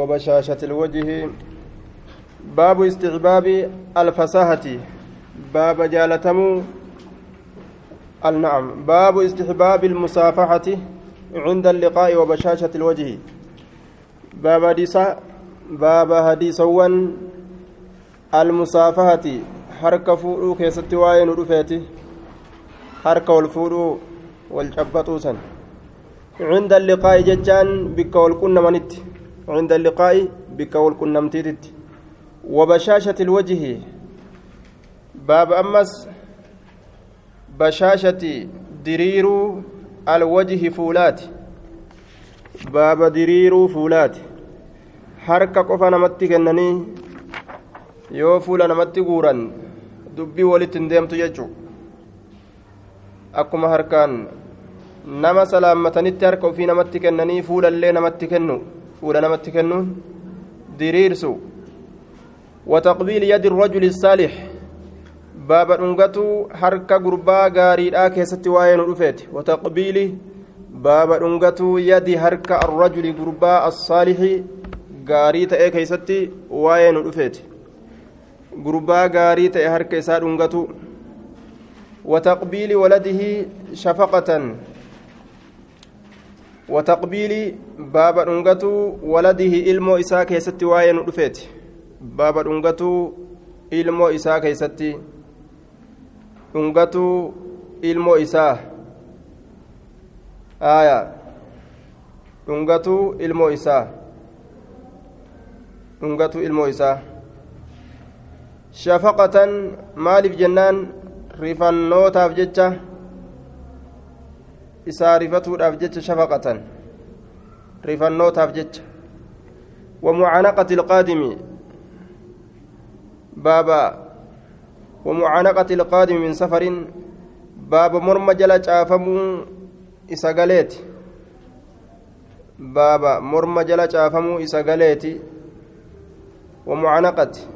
وبشاشة الوجه. باب استحباب الفساهة باب جالتم. النعم. باب استحباب المصافحة عند اللقاء وبشاشة الوجه. باب حديث باب حديثوان المصافحة حركة فورو كيست واين رفيتي. حركة والفورو والجبطوسا عند اللقاء ججان بك والكن منت. عند اللقاء بك والكنمتيت وبشاشة الوجه باب أمس بشاشة درير الوجه فولات باب درير فولات harka qofa namatti kennanii yoo fuula namatti guuran dubbii walitti hin deemtu jechuu akkuma harkaan nama salaammatanitti harka ofii namatti kennanii fuulallee namatti kennu fuula namatti kennuun diriirsu wataqbiili yadi rajuli saalix baaba dhungatuu harka gurbaa gaariidhaa keessatti waa'ee nu dhufeeti wataqbiili baaba dhungatuu yadi harka arrajuli gurbaa assaalixi gaarii ta'ee keeysatti waa'ee nu dhufeeti gurbaa gaarii ta'e harka isaa dhungatu wataqbiili waladihi shafaqatan وتقبيل باب دنغتو ولده إلمو إسا كيستي واين رفيت باب دنغتو إلمو إسا كيستي. دنغتو إلمو إسا آية. دنغتو إلمو إسا دنغتو إلمو إسا شفقة مالف جنان رفنوتاف جتة isaa rifatuudhaaf jecha shafaqatan rifannootaaf jecha wamucaanaqati ilqaadimi baaba wamucaanaqati ilqaadimi min safarin baaba morma jala caafamuu isa galeeti baaba morma jala caafamuu isa galeeti wamucaanaqati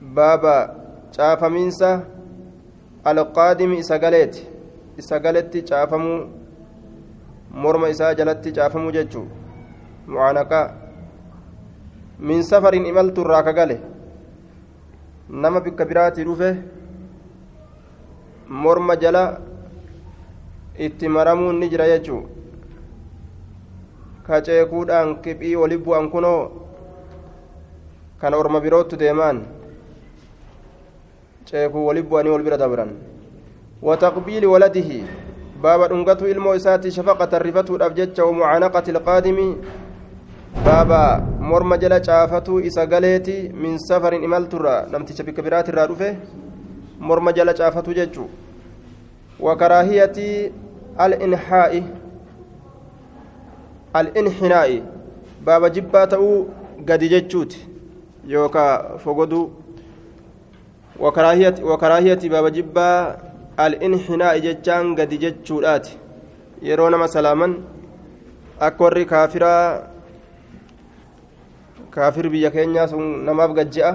baaba caafamiinsa alqaadimi isa galeeti isa galetti caafamuu morma isaa jalatti caafamuu jechuu mucaanaqaa min safarin imaltu irraa ka nama bikka biraatii dhufe morma jala itti maramuun ni jira jechuu ka ceekuudhaan kiphii wali bu'an kunoo kan orma birootti deemaan ceekuu wali bu'anii wal bira dabran وتقبيل ولده. باب دنغتو إلمو إساتي شفقة الرفتو الأبجج ومعانقة القادم. بابا مرمى جل شافتو إسا قليتي من سفر إمالت الرا نمتي شبك برات الرادوفه مرمى جل شافتو ججو وكراهية الإنحاء. الإنحناء. بابا جباتو قد ججوت يوكا فقدو. وكراهية وكراهية بابا جبا al-inhinaa'i jechaan gadi jechuudhaati. Yeroo nama salaaman akka warri kaafiraa kaafir biyya keenyaa sun namaaf gajja'a.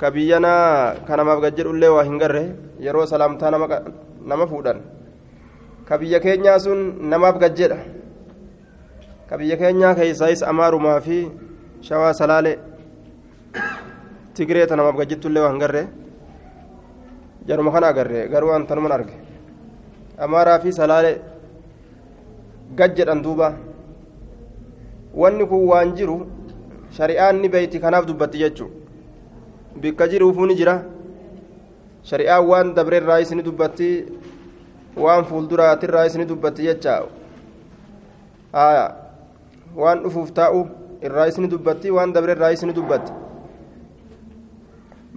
Ka biyyanaa ka namaaf gajjedhullee waa hin garre yeroo salaamtaa nama fuudhan. Ka biyya keenyaa sun namaaf gajjedha ka biyya keenyaa keessaayis amaarumaa fi shawaa salaalee tigree ta namaaf gajjettullee waa hin garre. Jaruma kana agarre garuu an tanuman arge amaaraa fi salaale gad jedhan duuba wanni kun waan jiru shari'aan ni beeyti kanaaf dubbatti jechuu bikka jiruufuu ni jira shari'aan waan dabreerraa isini dubbatti waan fuulduraatirraa isini dubbatti jecha waan dhufuuf taa'u irraa isini dubbatti waan dabreerraa isini dubbatti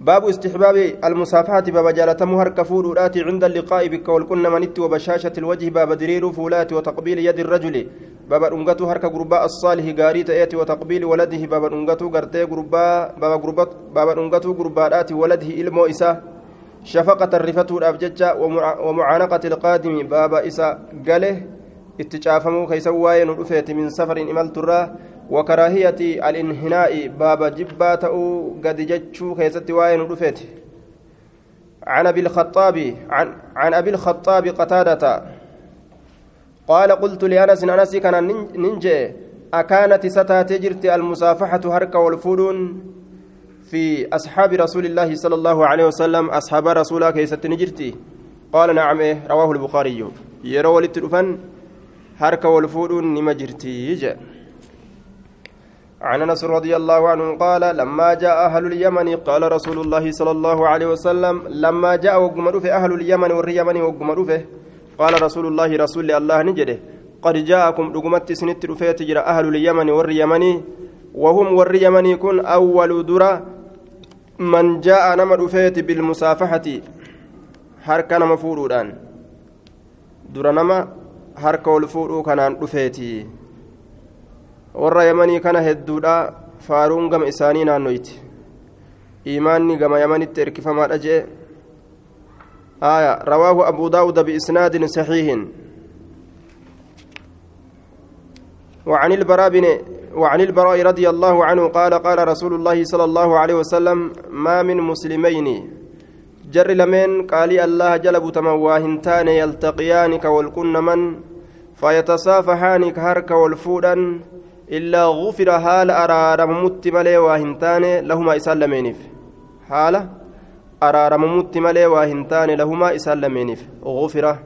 باب استحباب المصافحة باب جالتم هرك فولات عند اللقاء بك والكن منت وبشاشة الوجه باب درير فولات وتقبيل يد الرجل. باب أنقته هرك قرباء الصالح غاري تأتي وتقبيل ولده. باب أنقته قرتي قرباء باب قربات باب أنقته قرباءات ولده إلمو إسا. شفقة الرفة الأبججة ومعانقة القادم. باب إسا قاله اتجافمو كيسواين الأفيت من سفر إمالت الراه وكراهية الانحناء باب جبا تأو قد جتشو كيست واين رفت عن أبي الخطاب عن, عن أبي الخطاب قتادة. قال قلت لأنس أنس كان ننجي. أكانت ستاتي جرت المصافحة هركة والفودون في أصحاب رسول الله صلى الله عليه وسلم أصحاب رسوله كيست نجرتي. قال نعم إيه رواه البخاري. يروى للتلفن هركة والفودون نمجرتي جاء. عن انس رضي الله عنه قال لما جاء أهل اليمن قال رسول الله صلى الله عليه وسلم لما جاء وقمر في أهل اليمن واليمن وقمر قال رسول الله رسول الله نجده قد جاءكم رقمت سنت رفيت جرى أهل اليمن واليمن وهم واليمن كن أول درا من جاء نما رفيت بالمسافحة هركا نما فورودان درا نما هركا والفورو كانان رفيتي. Warra yamanii kana hedduudha. Faaruun gama isaanii naannoyti iimaanni gama yamanitti erkifamaadha jee. آية رواه أبو داود بإسناد صحيح وعن البراء بن وعن البراء رضي الله عنه قال قال رسول الله صلى الله عليه وسلم ما من مسلمين. جر لمن قال الله جلب تمواهنتان يلتقيان كوالكن من فيتصافحان كهرك والفودان إلا غفر حال أرارممت ملي واهنتان لهما إسان لمينيف حال أرارممت ملي واهنتان لهما إسان لمينيف غفر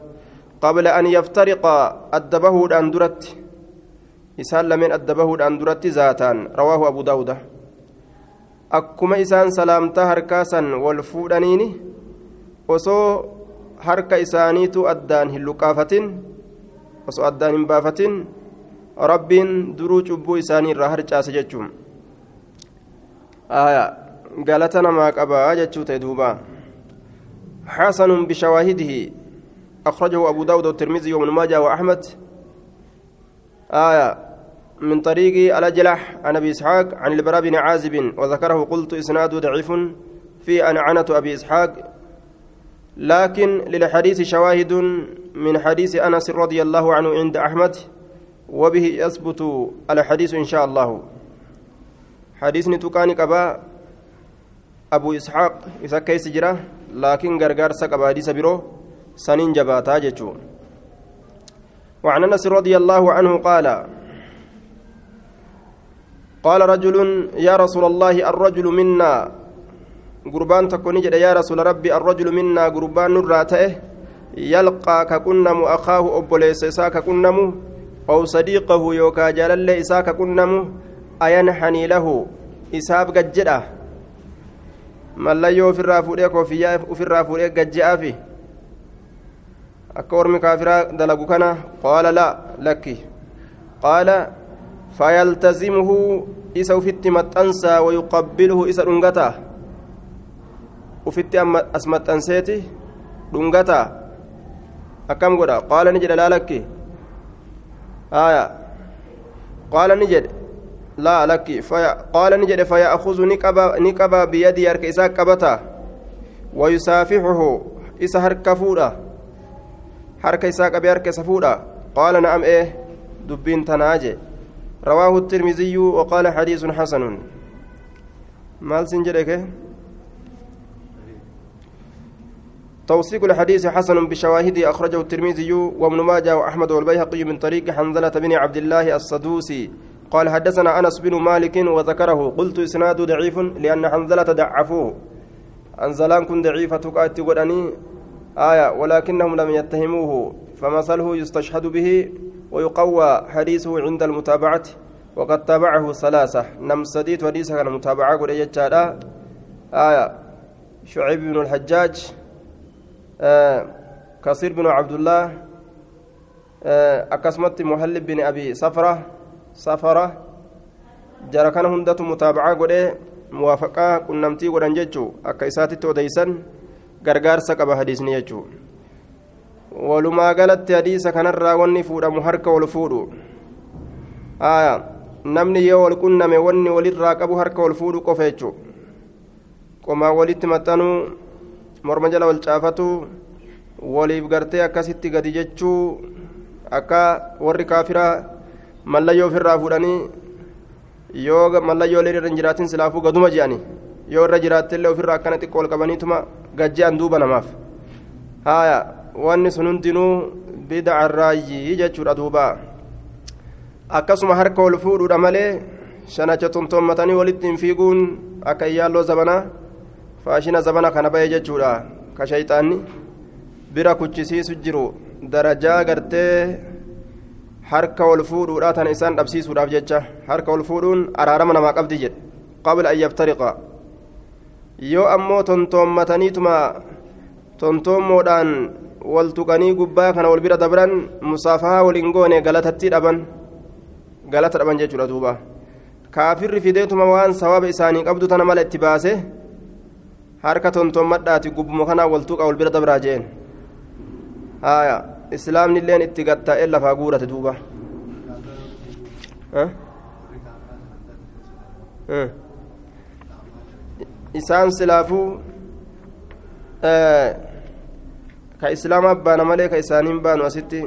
قبل أن يفترق أدبه أندرت إسان لمن أدبه أندرت ذاتان. رواه أبو داود. akkuma isaan salaamtaa harkaasan wal fuudhaniini osoo harka isaaniitu addaan hin luqaafatin osoo addaan hin baafatin rabbiin duruu cubbuu isaanii irraa harcaase jechuun. Galata namaa qabaa jechuu ta'e duuba. حسن بشواهده أخرجه أبو داود والترمذي وابن ماجه وأحمد آية من طريق الأجلح عن أبي إسحاق عن البراء بن عازب وذكره قلت إسناد ضعيف في أنعنة أبي إسحاق لكن للحديث شواهد من حديث أنس رضي الله عنه عند أحمد وبه يثبت الحديث إن شاء الله. حديث نتوكاني كبا أبو إسحاق إذا كيس جرا لكن غرغر سكبا حديث برو سنين جباتا وعن أنس رضي الله عنه قال قال رجل يا رسول الله الرجل منا. قربان تكوني يا رسول ربي الرجل منا قربان نراته يلقى ككنم أخاه أبوليس ككنم أو صديقه يوكا جلال إساك كنم أينحني له إساب قجدة mallayyoo ofirraa fuudhee koofiyyaa ofirraa fuudhee gajja'aafi akka ormi kaafiraa dalagu kana qaala laa lakki qaala fayaltazimuhu isa ufitti maxxansaa wayuqabbiluhu isa dhungataa ufitti as maxxanseeti dhungataa akkam godha qaala ni jedha laa lakki آية. قال نجد. لا لك. في قال نجد. فيأخذ نكبا نكبا بيدي أرك إساء كبتا ويسافحه. إسا هركفودا حركة إساء كبي أرك سفودا قال نعم. إيه. دبين تناجي. رواه الترمذي وقال حديث حسن. مال سنجرك. توثيق الحديث حسن بشواهده أخرجه الترمذي وابن ماجه وأحمد والبيهقي من طريق حنظلة بن عبد الله الصدوسي قال حدثنا أنس بن مالك وذكره. قلت إسناد ضعيف لأن حنظلة ضعفوه. أنزلان كن ضعيفة تقاتي ودني آية ولكنهم لم يتهموه. فمثله يستشهد به ويقوى حديثه عند المتابعة. وقد تابعه ثلاثة. نم سديد حديثه كان متابعة قد آية شعيب بن الحجاج. كثير بن عبد الله akkasumatti muhallib bin abi safra safara jara kana hundatu mutaabacaa godhee muwaafaqaa qunnamtii godhan jechuu akka isaatitti odeysan gargaarsa qaba hadiisni jechuu walumaa galatti hadiisa kanarraa wanni fuudhamu harka wal fuudhu aya namni yoo wal qunname wanni walirraa qabu harka wal fuudhu qofa jechuu qomaa walitti maxxanuu morma jala wal caafatu waliif gartee akkasitti gadi jechuu akka warri kaafiraa mallayyoo ofirraa fuudhanii yoo mallayyoo irra hin jiraatin silaafuu gaduma je'ani yoo irra jiraattillee ofirraa akkana xiqqoo ol qabaniituma gajje'an duuba namaaf haaya wanni sun hundinuu bidacarraayyii jechuudha duuba akkasuma harka ol fuudhuudha malee shanacha tontoommatanii walitti hin fiiguun akka iyyaaloo zabanaa faashina zabana kana ba'e jechuudha ka shayxaanni bira kuchisiisu jiru darajaa gartee harka ol fuudhuudha tana isaan dhabsiisuudhaaf jecha harka ol fuudhuun araarama namaa qabdi jedhe qabla an yaftariqa yoo ammoo tontoommataniituma tontoommoodhaan wal tuqanii gubbaa kana wal bira dabran musaafahaa waliin goone galatatti dhaban galata dhaban jechuudha duuba kaafirri fideetuma waan sawaaba isaanii qabdu tana mala itti baase harka tontoommadhaati gubbuma kanaa wal tuqa wal bira dabraa jeen haya islaamni illeen itti gatta'e lafaa guurate duuba isaan silaafuu ka islaama baana malee ka isaaniin baanu asitti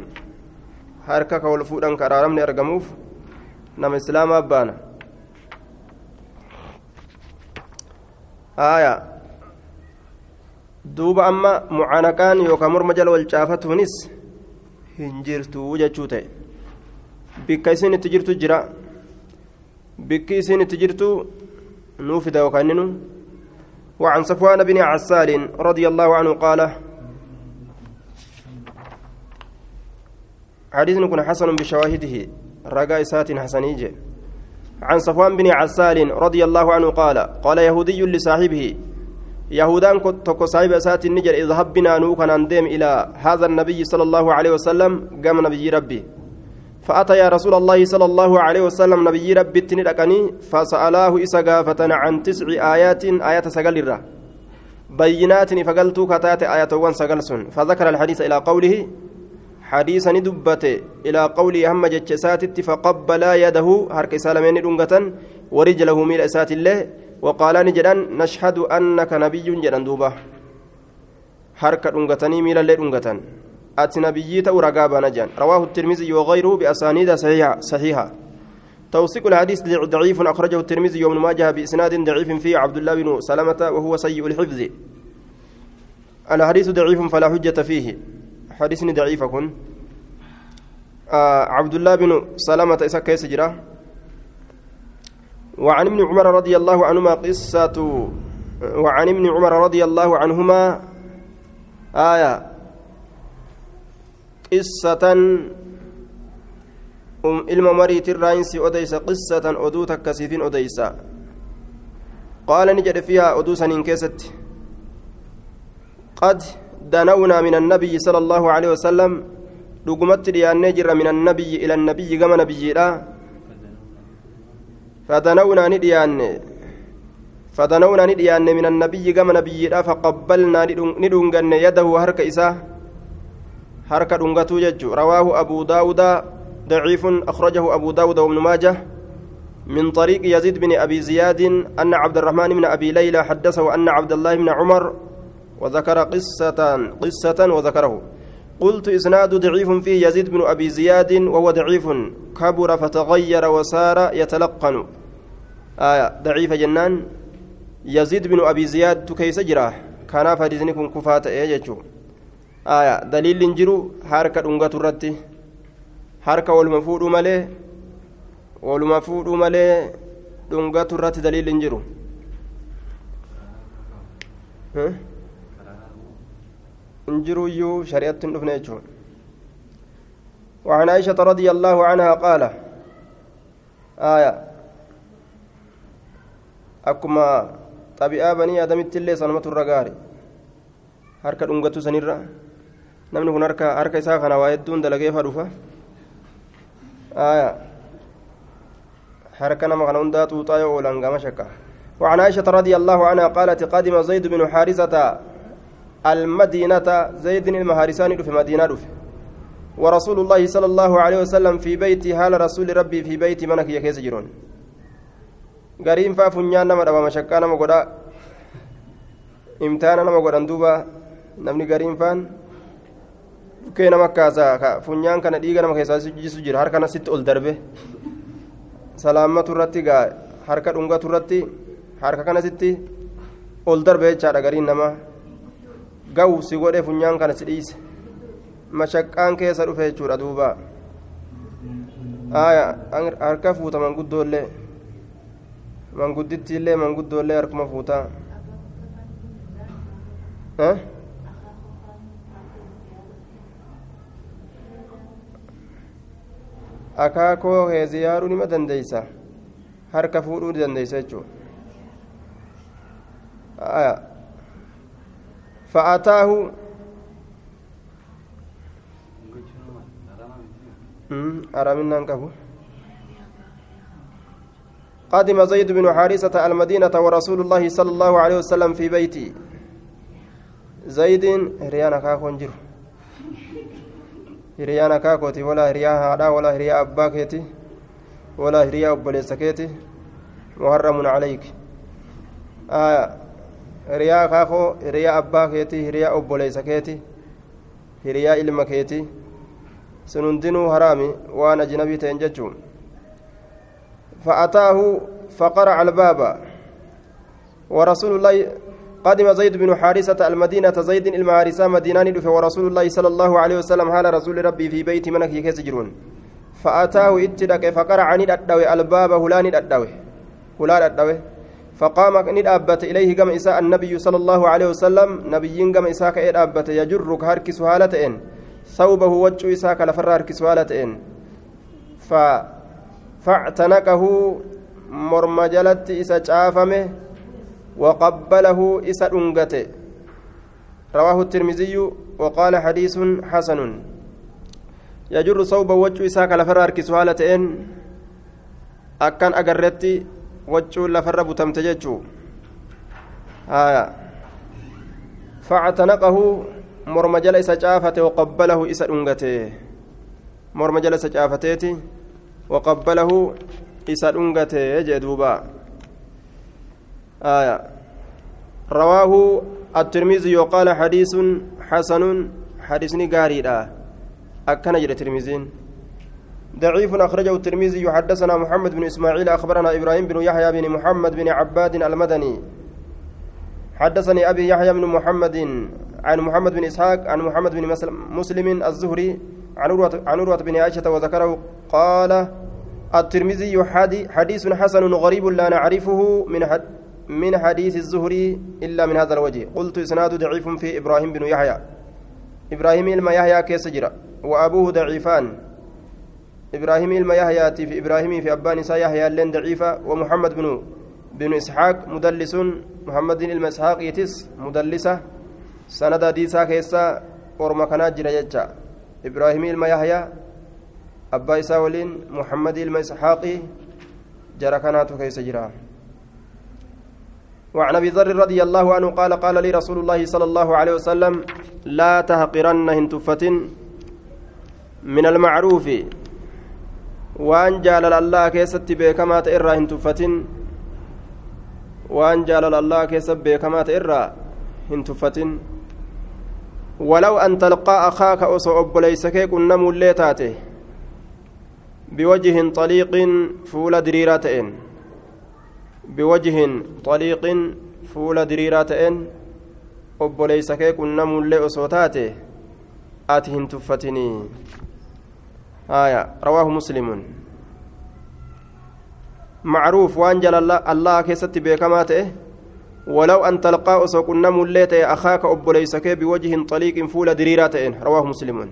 harka ka wal fuudhan karaaramni argamuuf nama islaamaa baana haya duuba amma mucaanaqaan yookaan morma jala wal caafatuunis hin jirtu jechuu ta'e bikka isin itti jirtu jira bikki isin itti jirtu nuu fida yookaan ninu وعن صفوان بن عسال رضي الله عنه قال حديث كن حسن بشواهده رجاء سات حسنيج عن صفوان بن عسال رضي الله عنه قال قال يهودي لصاحبه يهودان تكو صاحب سات النجر اذهب بنا نوكا ندم إلى هذا النبي صلى الله عليه وسلم قام نبي ربي فأتى يا رسول الله صلى الله عليه وسلم نبي ربي تندقني فسألاه إسقافة عن تسع آيات آيات سقلرة بينات فقلت كتات آيات وان سقلسن فذكر الحديث إلى قوله حديثا ندبت إلى قوله هم جتشسات فقبل يده هرك سالمين دنغة ورجله ميل إسات الله وقال نجدان نشهد أنك نبي جدان دوبة هرك دنغتني ميل اللي دنغة أتي نبيي تو رقابة نجان. رواه الترمذي وغيره بأسانيد صحيحة صحيحة. توثيق الحديث ضعيف أخرجه الترمذي وابن ماجه بإسناد ضعيف فيه عبد الله بن سلمة وهو سيء الحفظ. الحديث ضعيف فلا حجة فيه. حديث ضعيف آه عبد الله بن سلمة إسا كيس جرا. وعن ابن عمر رضي الله عنهما قصة وعن ابن عمر رضي الله عنهما آية. قصة أم إلما مريت الراينس أديس قصة أدو تكسيفين أديس قال نجد فيها أدو سنين كيست قد دنونا من النبي صلى الله عليه وسلم لقمت لأن نجر من النبي إلى النبي كما نبي فدنونا نديان فدنونا نديان من النبي كما نبي فقبلنا ندونغن يده هرك إساه harka dhungatuu jechu rawaahu abuu daawuda ضعيف أخرجه أبو داود وابن ماجه من طريق يزيد بن أبي زياد أن عبد الرحمن بن أبي ليلى حدثه أن عبد الله بن عمر وذكر قصة قصة وذكره. قلت إسناد ضعيف فيه يزيد بن أبي زياد وهو ضعيف. كبر فتغير وسار يتلقن. آية ضعيف جنان. يزيد بن أبي زياد تكيس جراه. كان فديزنكم كفات إيجتشو aya daliilli jiru harka dhungatu irratti harka waluma fuudhuu malee waluma fuudhuu malee dhungatu irratti daliilli jiru injiruyyuu shari'atti hin dhufne jechuun وعن عائشة رضي الله عنها قال آية أكما طبيعة بني آدم التلي صنمة الرقاري kun harka harka isaa kana waa hedduun dalageefa dhufa harka nama kana hundaa xuuxaa yoo oolan gama shakka وعن عائشة رضي الله عنها قالت قدم زيد بن حارثة المدينة زيد المهارسان في مدينة ورسول الله صلى الله عليه وسلم في بيت هال رسول ربي في بيت منك يكيس جرون قريم فافنيان نما دبا مشكا نما قدا امتانا نما قدا دوبا namni gariin faan bukkee nama kaasaa funyaan kana dhiiga nama keessaa jisu jira harka sitti ol darbe salaammatu irratti gaa harka dhungatu irratti harka kanasitti ol darbe jechaadha gariin nama gahu si godhe funyaan kana si dhiise. Mashaqqaan keessa dhufe jechuudha duuba. Harka fuuta manguddoollee manguddittiillee manguddoollee harkuma fuutaa akaakoo heeziyaaruu nima dandeeysa? Harka fuudhuu ni dandeeysa jechuudha fa'ataahu araminaan qabu قدم زيد بن حارثة المدينة ورسول الله صلى الله عليه وسلم في بيتي زيد ريانا كاكون جرو kaakooti walaa hiriyaa haadhaa walaa hiriyaa abbaa keeti walaa hiriyaa obboleessa keeti muharramun calayk hiriyaa kaakoo hiriyaa abbaa keeti hiriyaa obboleessa keeti hiriyaa ilma keeti sun hundinuu haraami waan ajnabii ta'en jechuun. فأتاه فقرع الباب ورسول الله قدم زيد بن حارثة المدينة زيد المهارسة مدينان دفع ورسول الله صلى الله عليه وسلم حال رسول ربي في بيت منك يكسجرون فأتاه اتدك فقرع ندأدوي الباب هلان ندأدوي هلان ندأدوي فقام ندأبت إليه قم إساء النبي صلى الله عليه وسلم نبي قم إساء كإدأبت يجرك هركس هالتين ثوبه وجه إساء لفر هركس هالتين ف فاعتنقه مرمجلت إسا شافمه وقبله إسا أنقته رواه الترمذي وقال حديث حسن. يجر صوب وجه إسا كالفر أركس هالتين أكان وجه لفر بتمتججو آية فاعتنقه مرمجل إسا شافته وقبله إسا أنقته مرمجل إسا شافتيتي وقبله إسا أنقته جدوبا آية رواه الترمذي وقال حديث حسن حديث غاريدا أكن جرى الترمذي ضعيف أخرجه الترمذي. حدثنا محمد بن إسماعيل أخبرنا إبراهيم بن يحيى بن محمد بن عباد المدني. حدثني أبي يحيى بن محمد عن محمد بن إسحاق عن محمد بن مسلم الزهري عن عروة بن عائشة وذكره. قال الترمذي حديث حسن غريب لا نعرفه من من حديث الزهري إلا من هذا الوجه. قلت إسناد ضعيف في إبراهيم بن يحيى. إبراهيم إلما يحيى كيسجر وأبوه ضعيفان. إبراهيم إلما في إبراهيم في أبان إسا يحيى لين ضعيفة ومحمد بن بن إسحاق مدلس محمد إلما إسحاق يتس مدلسة سند ديسا كيسا ورما جرى إبراهيم إلما يحيى أبا إسا ولين محمد إلما إسحاق جرى كانت كيس جرى وعن أبي ذر رضي الله عنه قال قال لي رسول الله صلى الله عليه وسلم لا تهقرن هنتفة من المعروف. وان جال الله كيست بكما تئرى هنتفة وان جال الله كيست بكما تئرى هنتفة ولو أن تلقى أخاك أصعب ليس كيك النمو الليتاته بوجه طليق فول دريراتين بوجه طليق فول دريراتين obboleeysa kee qunnamullee osoo taate ati hin tuffatinii. Rawaahu muslimun macruuf waan jala allaha keessatti beekamaa ta'e ولو أن تلقى أسوكنا مليت أخاك أبوليسك بوجه طليق فول دريرات رواه مسلم.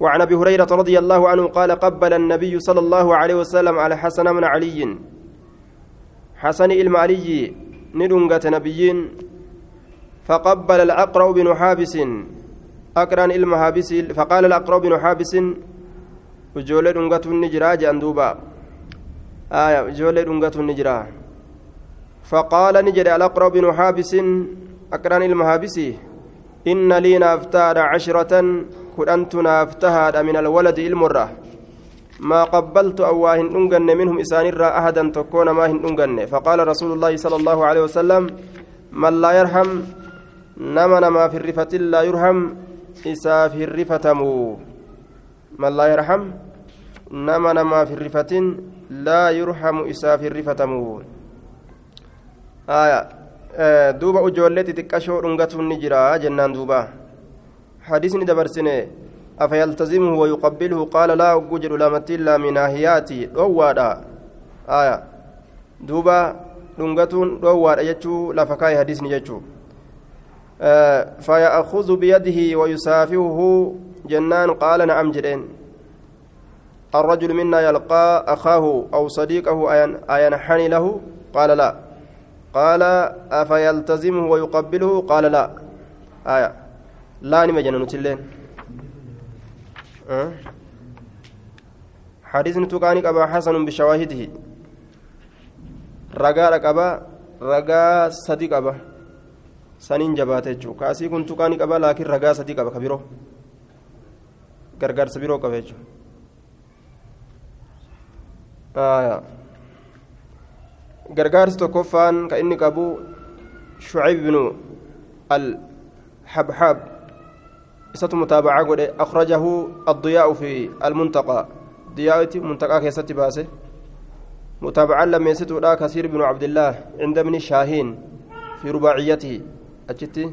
وعن أبي هريرة رضي الله عنه قال قبل النبي صلى الله عليه وسلم على حسن من علي. حسن المالي ندنغة نبيين فقبل الأقرأ بن حابس. أقران المهابس فقال الأقرأ بن حابس وجول دنغة النجرة جندوبا آية وجول دنغة النجرة فقال نجد الأقرأ بن حابس أقران المهابس إن لي نافتاد عشرة كنت نافتهاد من الولد المرة ما قبلت أواهن أنجن منهم إسان الرا أحدا تكون ما هن أنجن فقال رسول الله صلى الله عليه وسلم من لا يرحم نما نما في الرفة لا يرحم إسا في الرفة مو من لا يرحم نما في الرفة لا يرحم إسا في الرفة مو آية آه دوبا أجولتي تكشو رنغتو النجرة جنان دوبا حديثني دبرسنه أفيلتزمه ويقبله قال لا وجد لامتين لا من ناهياتي دوادا آية دوبا دنغتون دوادا يجو لفكاي حديثني يجو آه فيأخذ بيده ويسافهه جنان قال نعم جرين الرجل منا يلقى أخاه أو صديقه أينحني له؟ قال لا. قال أفيلتزمه ويقبله؟ قال لا. آية. لا نمجن نتلين. أه؟ حديث تقاني قبا حسن بشواهده. رقا قبا رقا صديق قبا سنين جبات jechuudha kaasii kun tuqaanii qaba laakiin ragaa sadii qaba ka biroo gargaarsa biroo qaba jechuudha gargaarsi tokkoffaan ka inni qabu shucayb binu alhabxaab isatu mutaabacaa godhe akhrajahu addiyaa'u fi almuntaqaa diyaa'iti muntaqaa keessatti baase mutaabacaan lammeessituudha kasiir binu cabdillaah cinda bni shaahiin fi rubaaciyatihi achitti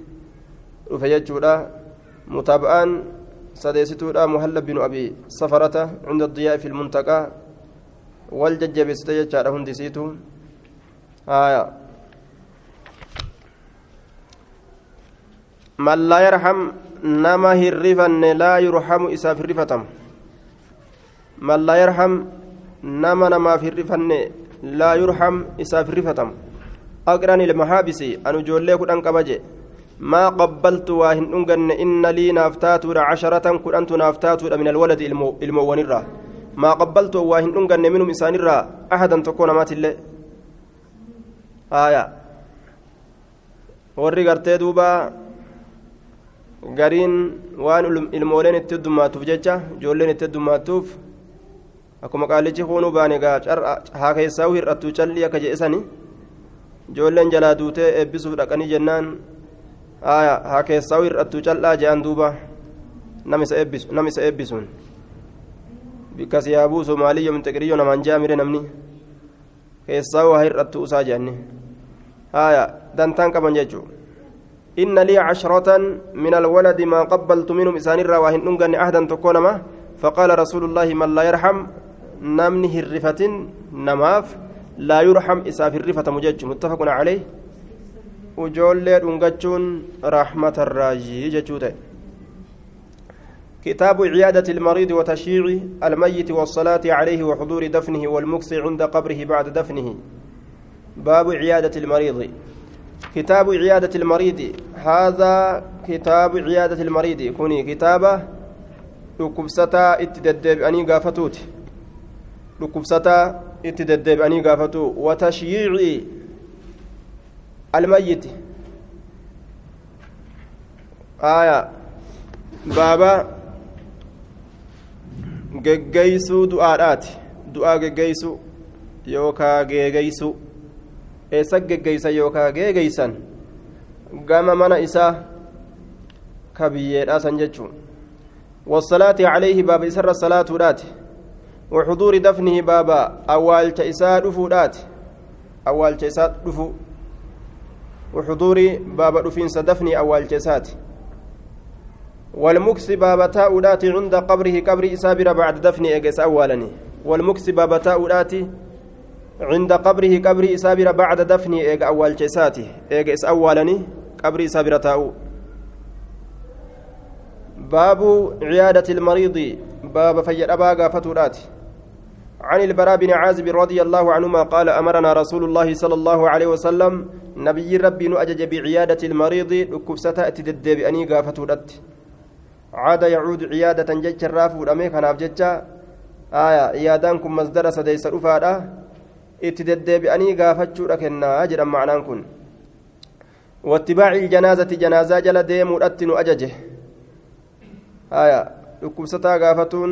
dhufe jechuudha mutaaba'aan sadeessituudha muhallab binu abi safarata cinda addiyaa'i fi almuntaqaa wal jajjabeessite jechaadha hundisiitu آية من لا يرحم نما هرفن لا يرحم إساف الرفتم من لا يرحم نما نما في الرفن لا يرحم إساف الرفتم أقراني المحابس أن جولي كن أنكبجي ما قبلت واهن أنقن إن لي نافتات عشرة كن أنت نافتات من الولد المونرة ما قبلت واهن أنقن منهم إسان أحدا تكون مات الله haya warri gartee duuba gariin waan ilmooleen itti heddummaatuuf jecha ijoolleen itti heddummaatuuf akkuma qaalichi huunuu baane gaa haa keessaa'u hir'attuu callii akka jedhisani ijoolleen jalaa duutee eebbisuuf dhaqanii jennaan haya haa keessaa'u hir'attuu cal'aa je'an duuba nam isa eebbisuun bikka siyaabuu soomaaliyyo minxiqiriyyo namaan je'a mire namni keessaa waa hir'attu usaa jedhanne haya dantaan qaban jechuu inna lii cashratan min alwaladi maa qabbaltu minhum isaanirraa waa hin dhunganne ahdan tokko nama faqaala rasuulu llaahi man laa yarxam namni hirrifatin namaaf laa yurxam isaaf hirrifatamu jechu muttafaqun caleyh ujoollee dhungachuun rahmatarraayii jechuu ta'e كتاب عيادة المريض وتشييع الميت والصلاة عليه وحضور دفنه والمكس عند قبره بعد دفنه. باب عيادة المريض. كتاب عيادة المريض. هذا كتاب عيادة المريض. كوني كتابة لكبستا اتددب أني قافتوت. لكبستا اتددب أني قافتو. وتشييع الميت. آية. بابا geggeeysuu du'aadhaati du'aa geggeeysuu yookaa geegeeysuu eessa geggeeysan yookaa geegeeysan gama mana isaa ka biyyeedhaa san jechuun wasalaati calayhi baaba isarra salaatuudhaati وحضور دفنه بابا أوالش إساء دفودات أوالش إساء دفو وحضور بابا دفين دفني أوالش إسات والمكس بابا تاؤدات عند قبره قبر إسابر بعد دفن إجس أولني والمكس بابا تاؤدات عند قبره قبر إسابر بعد دفن إج أول جساته إجس أولني قبر إسابر تاؤ باب عيادة المريض. باب فجر أبا فتورات عن البراء بن عازب رضي الله عنهما قال أمرنا رسول الله صلى الله عليه وسلم نبي ربي نؤجج بعيادة المريض لكفسة أتدد بأني قافتورات عاد يعود عيادة جج الراف ودمي كناف ججا آية عيادان كن مصدر سديس رفادا اتدد بأني قافتشو لكنا أجرا معنان كن. واتباع الجنازة جنازة جل ديم أتن أججه. آية لكفسة قافتون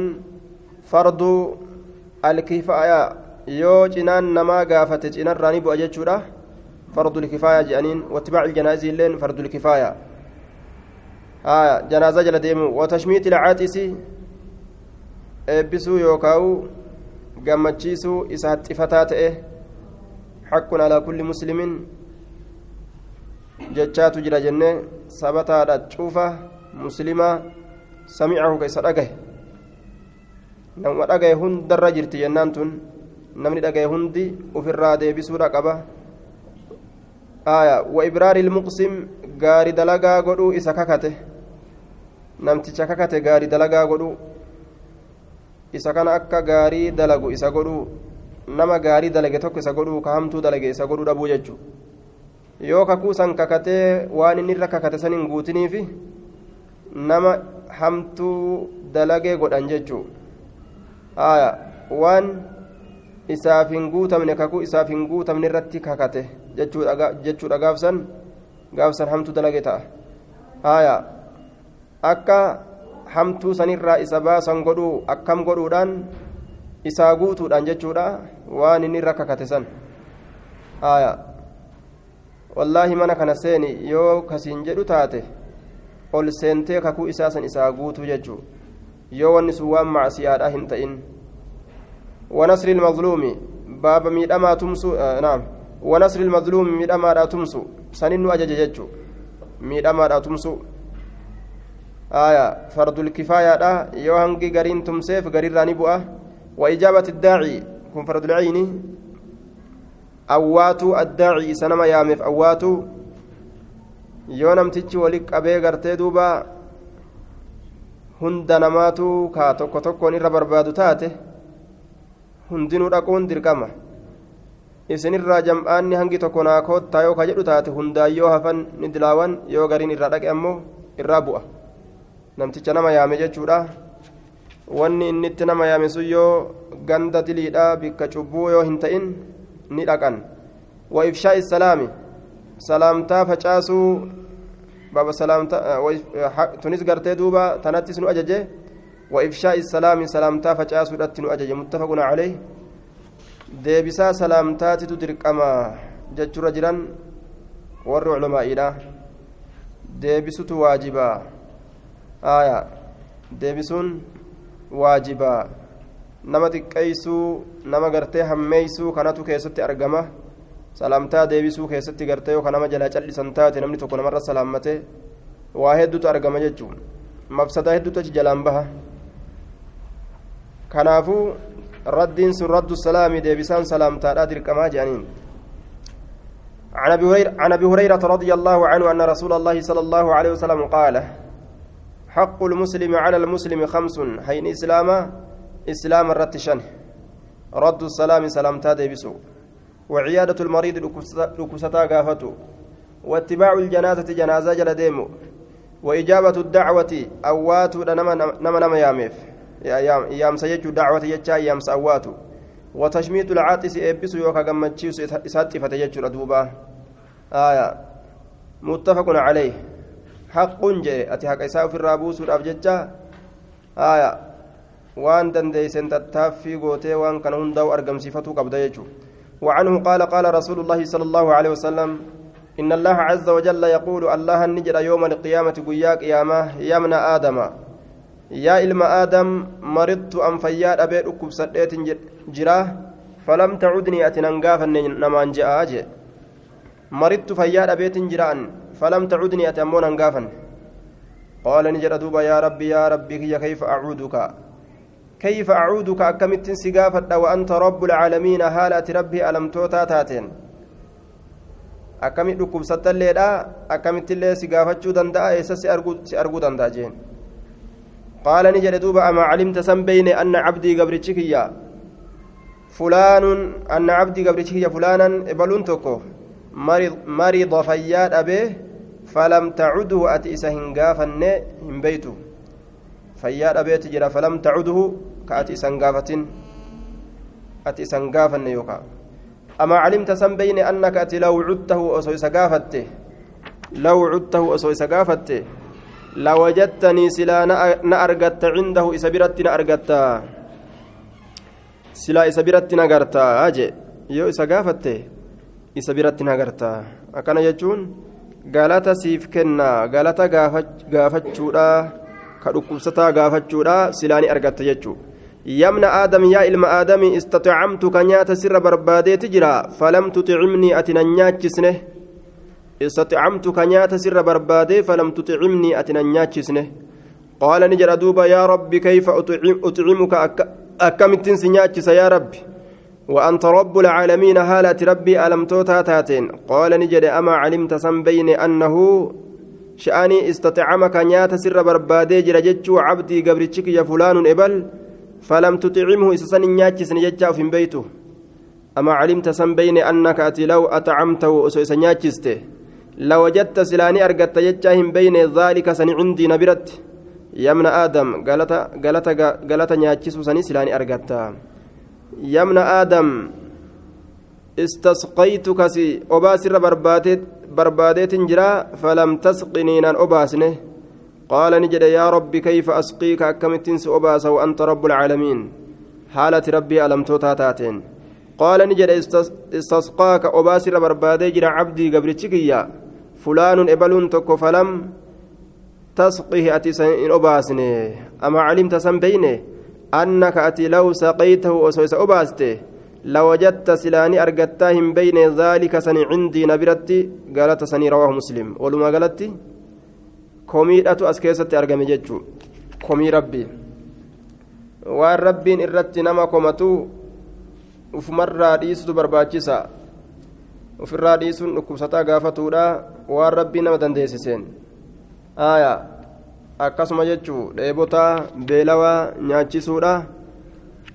فرض الكفاية. yoo cinaan namaa gaafate cinarraa ni bu'a jechuudha fardul kifaaya jedhaniin wattibaaci iljanaazi illeen fardul آية جنازة جل ديمو وتشميت العاتس eebbisuu yookaan gammachiisuu isa haxxifataa ta'e haqqun alaa kulli muslimin jechaatu jira jenne sabataadha cufa muslimaa samicahu ka isa dhagahe nama dhagaye hundarra jirti jennaan tun namni dhagaye hundi ufirraa deebisuudha qaba aya wa ibraari ilmuqsim gaari dalagaa godhuu isa kakate namticha kakate gaari dalagaa godhuu isa kana akka gaarii dalagu isa godhuu nama gaarii dalage tokko isa godhuu ka hamtuu dalage isa godhuu dhabuu jechuu yoo kakuu san kakatee waan inni irra kakate san hin guutiniifi nama hamtuu dalagee godhan jechuu aya waan isaaf hin guutamne kakuu isaaf hin guutamne irratti kakate jechuudha gaafsan gaafsan hamtuu dalage ta'a akka hamtuu sanirraa isa baasan godhuu akkam godhuudhaan isaa guutuudhaan jechuudha waan inni irra kakate san wallaahi mana kana seeni yoo kasiin jedhu taate ol seentee kakuu isaa san isaa guutuu jechuu yoo wanni sun waan macsiyaadha hin ta'in ونصر المظلوم باب ميدما تمسو آه نعم ونصر المظلوم ميدما لا تمسو سنن أجج ميدما لا تمسو آية فرض الكفاية لا يوهنجي قرين تمسيف قرين راني بؤة وإجابة الداعي كن فرض العين أواتو الداعي سنما يامف أواتو yoo namtichi wali qabee gartee duuba hunda namaatu kaa tokko tokkoon irra barbaadu taate hundinuu dhaquun dirqama isinirraa jam'aanni hangi tokko naa koottaa yoo ka jedhu taate hundaan yoo hafan ni dilaawan yoo gariin irraa dhaqe ammoo irraa bu'a namticha nama yaame jechuudha wanni inni itti nama yaame sun yoo ganda diliidha bikka cubbuu yoo hin ta'in ni dhaqan wa ifshaa'i salaami salaamtaa facaasuu baba salaamtaa tunis gartee duuba tanattis nu ajaje وإفشاء السلام سلامتا فجاسو دتن أجج متفق عليه ديبسا سلامتات تدرك أما جتشر جران ور علماء إلى ديبسوت آية ديبسون واجبا nama xiqqeeysuu nama gartee hammeeysuu kanatu keessatti argama salaamtaa deebisuu keessatti gartee yoo kanama jalaa cal'isan taate namni tokko namarra salaammate waa hedduutu argama jechuun mafsadaa hedduutu achi jalaan baha kanaafuu raddiin sun raddu salaami deebisaan salaamtaadha dirqamaa jedhaniin عن ابي هريره رضي الله عنه ان رسول الله صلى الله عليه وسلم قال حق المسلم على المسلم خمس. حين إسلام إسلام الرتشن رد السلام سلامتا ديبسو وعيادة المريض لكستا قافته. واتباع الجنازة جنازة جل ديمو. وإجابة الدعوة أوات نما نما نما يامف يامس يجو دعوة يجا يامس أوات وتشميت العاطس إبس يوكا قمتشيس إساتي فتيجو ردوبا آية. متفق عليه. جاء أتي حق إساء في الرابوس والأبججة آية وان دنديسن تتافي قوتي وان كان هندو أرقم صفته قبضة يجو وعنه قال قال رسول الله صلى الله عليه وسلم إن الله عز وجل يقول الله النجر يوم القيامة قياك ياما يا ابن آدم يا إلما آدم مرضت أم فياد أبيت أكب سديت جراه فلم تعدني أتننقافا نمان جاء مرضت فياد أبيت جران فلم تعدني أتمون أنقافا قال نجر دوبا يا ربي يا ربي كيف أعودك كيف أعودك أكمت سقافة وأنت رب العالمين هالة ربي ألم توتا تاتين akkamitti dhukkubsattalleedha akkamittillee si gaafachuu danda'a eessa si arguu danda'a jeen qaala ni jedhe duuba amaa calimta san beyne anna cabdii gabrichi kiyya fulaanun anna cabdii gabrichi kiyya fulaanan ebaluun ati isa hin gaafanne hin beytu fayyaa dhabeeti jira falam tacudhu ka ati isan gaafatin ati isan gaafanne yookaa أما علمت سن بين أنك أتي لو عدته أسوي سقافته لو عدته أسوي سقافته لوجدتني سلا نأرقت عنده إسبرت نأرقت سلا إسبرت نقرت أجي يو سقافته إسبرت نقرت أكن يجون galata siif kenna. Galata gaafachuudha. Ka dhukkubsataa gaafachuudha. Silaani argatta jechuudha يا ابن آدم يا إلما آدم استطعمتك نيات سر بربادي تجرى فلم تطعمني أتنا نياتشسنه استطعمتك نيات سر بربادي فلم تطعمني أتنا نياتشسنه قال نجر دوبا يا ربي كيف أطعمك أكمت سنياتشس يا ربي وأنت رب العالمين هالة ربي ألم تاتين. قال نجد أما علمت سن بين أنه شأني استطعمك نيات سر بربادي جرجتشو عبدي قبرتشك يا فلان إبل فلم تطعمه إسسن نياتشس نجتشا في بيته. أما علمت سن بين أنك أتي لو أطعمته أسوس نياتشسته لوجدت سلاني أرقدت جتشاهم بين ذلك سن عندي نبرت. يمن آدم قالت قالت قالت نياتشسو سني سلاني أرقدت يمن آدم استسقيتك سي أباسر بربادت بربادت جرا فلم تسقني نان أباسنه قال نجد يا ربي كيف أسقيك؟ أكمتنس أباس وأنت رب العالمين. حالة ربي ألم توتاتاتين. قال نجد استسقاك أباسر بربادي جرا عبدي قبرتشكيا فلان إبلون تكو فلم تسقه أتي أباسنه أما علمت سن أنك أتي لو سقيته وسويس أباسته لوجدت سلاني أرقتهم بين ذلك سن عندي نبرتي قالت سني رواه مسلم ولما قالت as keessatti argame jechuun komii rabbii waan rabbiin irratti nama komatu ufumarraa dhiisutu barbaachisa ufirraa dhiisuun dhukkubsataa gaafatuudha waan rabbii nama dandeessiseen aayaa akkasuma jechuu dheebotaa beelawaa nyaachisuudha.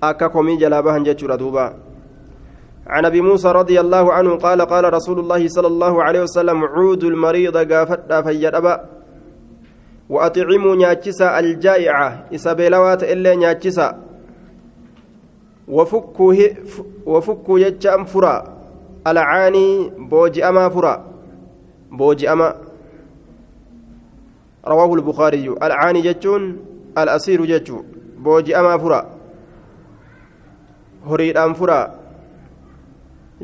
Akka komii jalaa bahan jechuudha duuba. عن ابي موسى رضي الله عنه قال قال رسول الله صلى الله عليه وسلم عود المريض قافت فيدأبا وأطعموا نياتشسا الجائعة إسابيلوات إلا نياتشسا وفكوا وفكوا يجام فرا العاني بوجي أما فرا بوجي أما رواه البخاري العاني جتون الأسير جتو بوجي أما فرا horiidhaan fura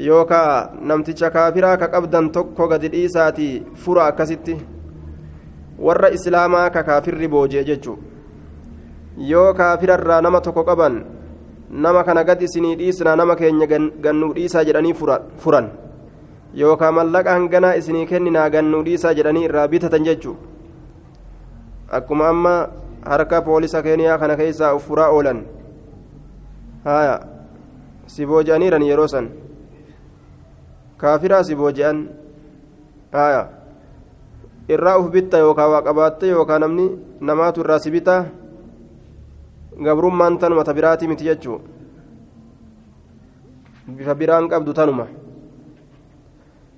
yookaa namticha kaafiraa ka qabdan tokko gadi dhiisaati fura akkasitti warra islaamaa ka kaafirri booji'e jechuu yoo kaafirarraa nama tokko qaban nama kana gad isinii dhiisnaa nama keenya gannuu dhiisaa jedhanii furan yookaa mallaqa hanganaa isinii kenninaa gannuu dhiisaa jedhanii irraa bitatan jechuu akkuma amma harka poolisa keeniyaa kana keessaa uffuraa oolan haya si booji'aniiran yeroo san kaafiraa si booji'an haya irraa uf bitta yookaa waa qabaatte yookaa namni namaatu irraa si bita gabrummaan tanuma ta biraati miti jechuu bifa biraan qabdu tanuma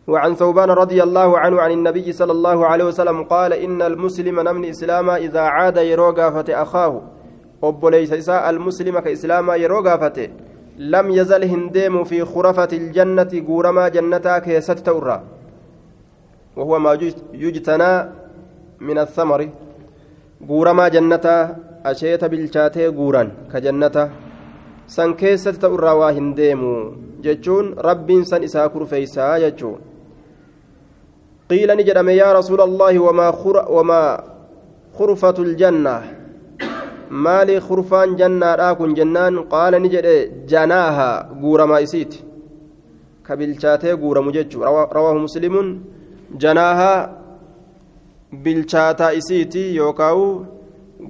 وعن ثوبان رضي الله عنه عن النبي صلى الله عليه وسلم قال إن المسلم نمن إسلاما إذا عاد يروغا فته أخاه. أبوليس إساء المسلم كإسلاما يروغا فته لم يزل هنديم في خرفة الجنة قورما جنتا كيست تورا. وهو ما يجتنى من الثمر. قورما جنتا أشيت بالشاتي قورا كجنتا. san keessatti ta'urraa waa hin deemu jechuun rabbiin san isaa jechuun qiila ni jedhame yaa rasuula allaahi wamaa khurfatu ljanna maali khurfaan jannaadhaa kun jennaan qaala ni jedhe janaaha guuramaa isiiti ka bilchaatee guuramu jechuu rawaahu muslimuun janaaha bilchaataa isiiti yookaawu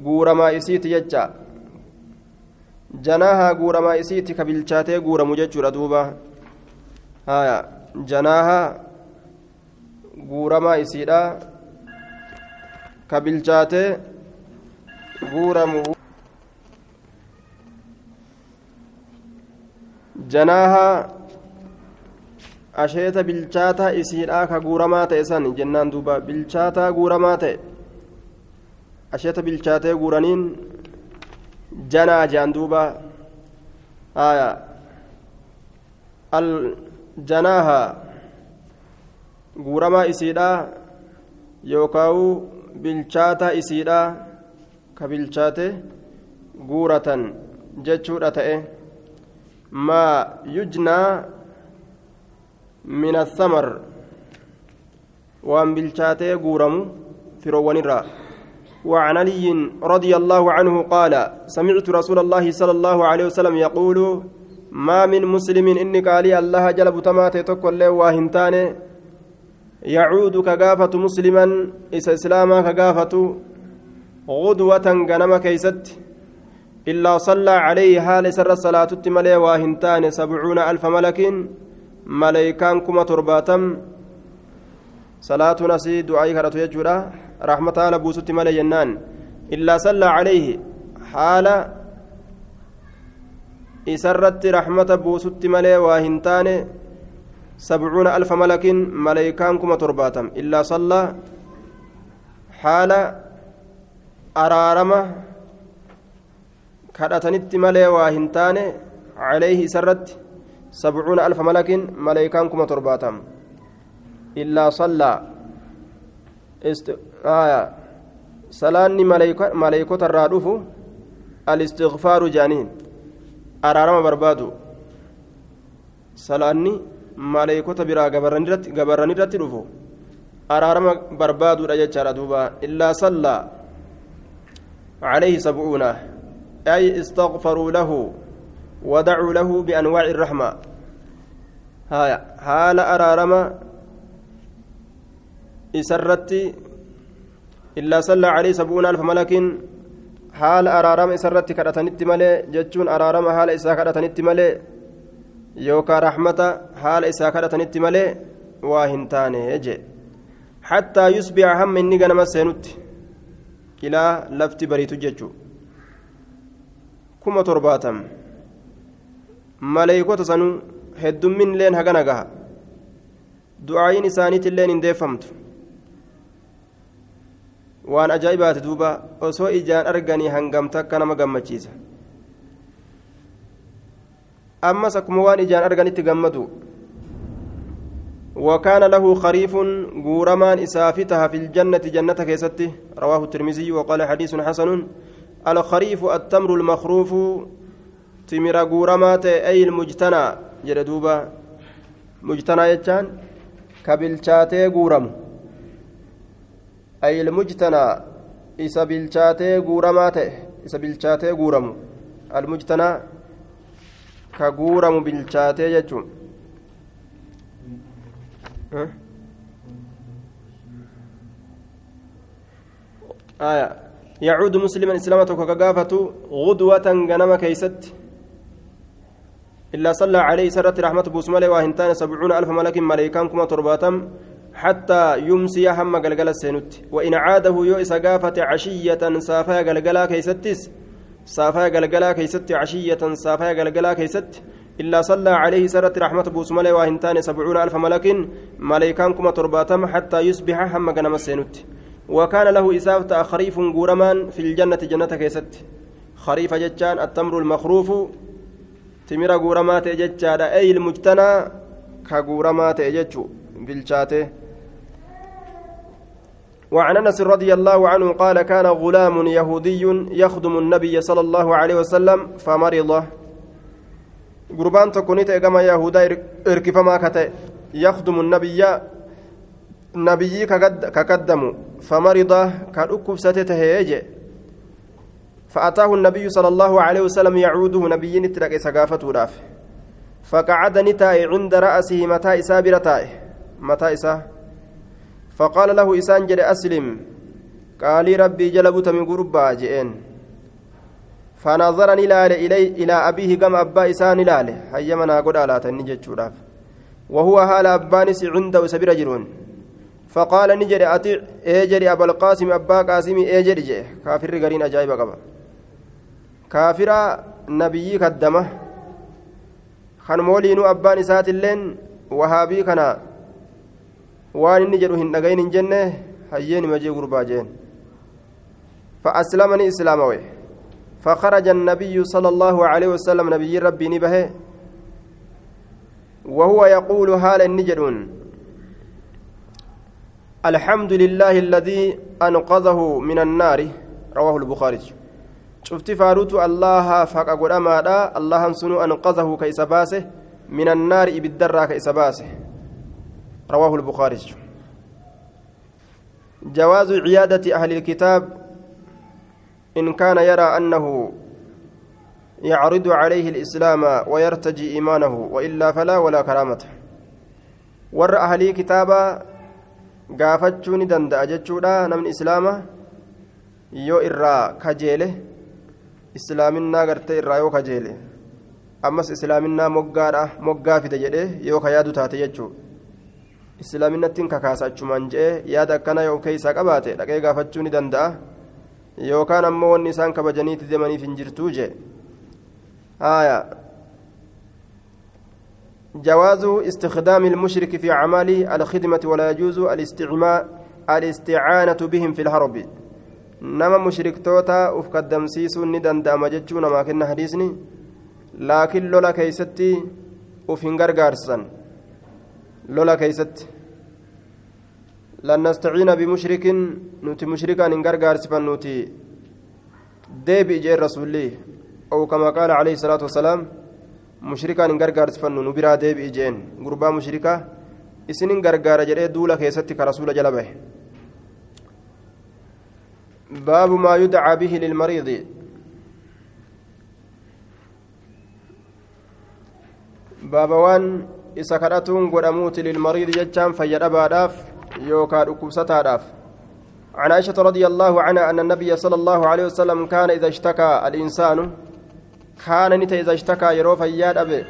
guuramaa isiiti jecha janaaha guuramaa isiiti ka bilchaatee guuramu jechuudha duuba haya janaaha guuramaa isiidha ka bilchaatee guuramu janaaha asheeta bilchaataa isiidha ka guuramaa ta'e san jennaan duuba bilchaataa guuramaa ta'e asheeta bilchaatee guuraniin janaa jean duuba haya aljanaaha guuramaa isiidha yookaawu bilchaata isiidha ka bilchaate guuratan jechuudha ta'e maa yujnaa min athamar waan bilchaatee guuramu firoowwanirraa وعن علي رضي الله عنه قال سمعت رسول الله صلى الله عليه وسلم يقول ما من مسلم إني قال الله جلب تمات تقول له واهنتان يعود كقافة مسلما إس إسلاما كقافة غدوة غنم كيست إلا صلى عليه حال سر الصلاة ملي واهنتان سبعون ألف ملك ملائكان كما ترباتم. صلاة نسي دعاء كرتو يجورا رحمة الله بوسط ملي جنان إلا صلى عليه حال إسرت رحمة بوسط ملي واهنتان سبعون ألف ملك ملائكان ترباتم إلا صلى حال أرارمة malee waa hin taane calayhi isarratti sabcuuna alfa malakin maleeykaan kuma torbaatam illaa sallaa salaanni maleeykota irraa dhufu alistighfaaru jaaniin araarama barbaadu salaanni maleeykota biraa gabarranirratti dhufu. Araarama barbaaduudha jechaadha duuba. Illaa sallaa calayhi sabcuuna أي استغفروا له ودعوا له بأنواع الرحمة حال أرارما إسرت إلا صلى عليه سبعون ألف ملك حال أرارما إسرت كرتنت ملي جتشون أرارما حال إسا كرتنت ملي yookaan rahmata haala isaa kadhatanitti malee waa hin taane jee. Hattaa yusbi'a hamma inni ganama seenutti ilaa lafti bariitu jechuudha kuma torbaatam maleeykota sanuu heddummin illeen hagana gaha. Du'aayin isaaniitti illeen hin deeffamtu. Waan ajaa'ibaati duuba osoo ijaan arganii hangamta akka nama gammachiisa. Ammas akkuma waan ijaan arganitti gammadu وكان له خريف غورمان إسافتها في الجنة جنة كيستي. رواه الترمذي وقال حديث حسن. الخريف التمر المخروف تمر غورمات أي المجتنى. جردوبا مجتنى يجان. كبلشاتي غورم. أي المجتنى. إسا بلشاتي غورمات. إسا غورم. المجتنى كغورم بلشاتي يجون آية يعود مسلما إسلامته كقافة غدوة غنم كيست إلا صلى عليه سرت رحمة بوسمالي وهنتان سبعون ألف ملك ملائكان كما ترباتم حتى يمسي هم قلقل السينوت وإن عاده يو إسقافة عشية سافا قلقلا كيستس سافا قلقلا كيست عشية سافا قلقلا كيست إلا صلى عليه سرت رحمة بوسمالي وهنتان سبعون ألف ملك ملائكان كما ترباتم حتى يصبح هم قنم السينوت. وكان له إسافة خريف قورمان في الجنة جنة كيست. خريف جتان التمر المخروف. تمر قورمات جتان أي المجتنى؟ كقورمات جتشو. بالشاته وعن أنس رضي الله عنه قال كان غلام يهودي يخدم النبي صلى الله عليه وسلم فمرض. قربان تكونيت كما يهودا إركفما كته يخدم النبي famarida ka dhukkubsate tahee je فأتاه النبي صلى الله عليه وسلم يعوده نبي نترك سقافته راف. فقعد نتاي عند رأسه متى إسابر تاي متى فقال له إسان جد أسلم. قال ربي جلبت من قربا جئين فنظرني لآل إلي إلى أبيه قم أبا إسان لال هيا منا قد ألا تنجد وهو هال أبانس عنده سبير جرون فقال نجري أطيع إيجري أبا القاسم أبا قاسم إيجري جي كافر غرين أجايب قبا. كافر نبي كدمه خان مولينو أبان إسات اللين وهابي كنا. Waan inni jedhu hin dhagayin hin jenne hayyeeni majee gurbaa jeen. فأسلمني إسلامه فخرج النبي صلى الله عليه وسلم نبي ربي نبه وهو يقول هال النجدون الحمد لله الذي أنقذه من النار رواه البخاري شفت فاروت الله فاق قدما الله سنو أنقذه كيسباسه من النار بالدرة كيسباسه رواه البخاري جواز عيادة أهل الكتاب إن كان يرى أنه يعرض عليه الإسلام ويرتجي إيمانه وإلا فلا ولا كرامته ور أهل كتابا ni danda'a jechuudha namni islaama yoo irraa kajeele islaaminaa gartee irraa yoo kajeele ammas islaaminaa moggaadha moggaa fide jedhee yoo ka yaadu taate islaaminattiin kakaasa achumaan je'ee yaada akkana yoo keeysaa qabaate dhaqee gaafachuu ni danda'a yookaan ammoo wanni isaan kabajaniiti deemaniif hin jirtuu jee haaya جواز استخدام المشرك في أعمال الخدمة ولا يجوز الاستعانة بهم في الحرب نما مشرك توتا أفقدم سيسو ندن دام ما كنا حديثني لكن لولا كيستي أفنقر قارسا لولا كيست لن نستعين بمشرك نوتي مشركا ننقر قارسفا نوتي ديبي جير رسولي أو كما قال عليه الصلاة والسلام mushrikaan hin gargaarsifannu nu biraa deebi'i jeen gurbaa mushrikaa isinin gargaara jedhee duula keessatti ka rasuula jala bahe baabu maa yudcaa bihi lilmariidi baaba waan isa kadhatuun godhamuuti lilmariidi jechaan fayyadhabaadhaaf yookaa dhukkubsataadhaaf عن عائشة رضي الله عنها أن النبي صلى الله عليه وسلم كان إذا اشتكى الإنسان كان نتا إذا اشتكى يرو فياد أبي.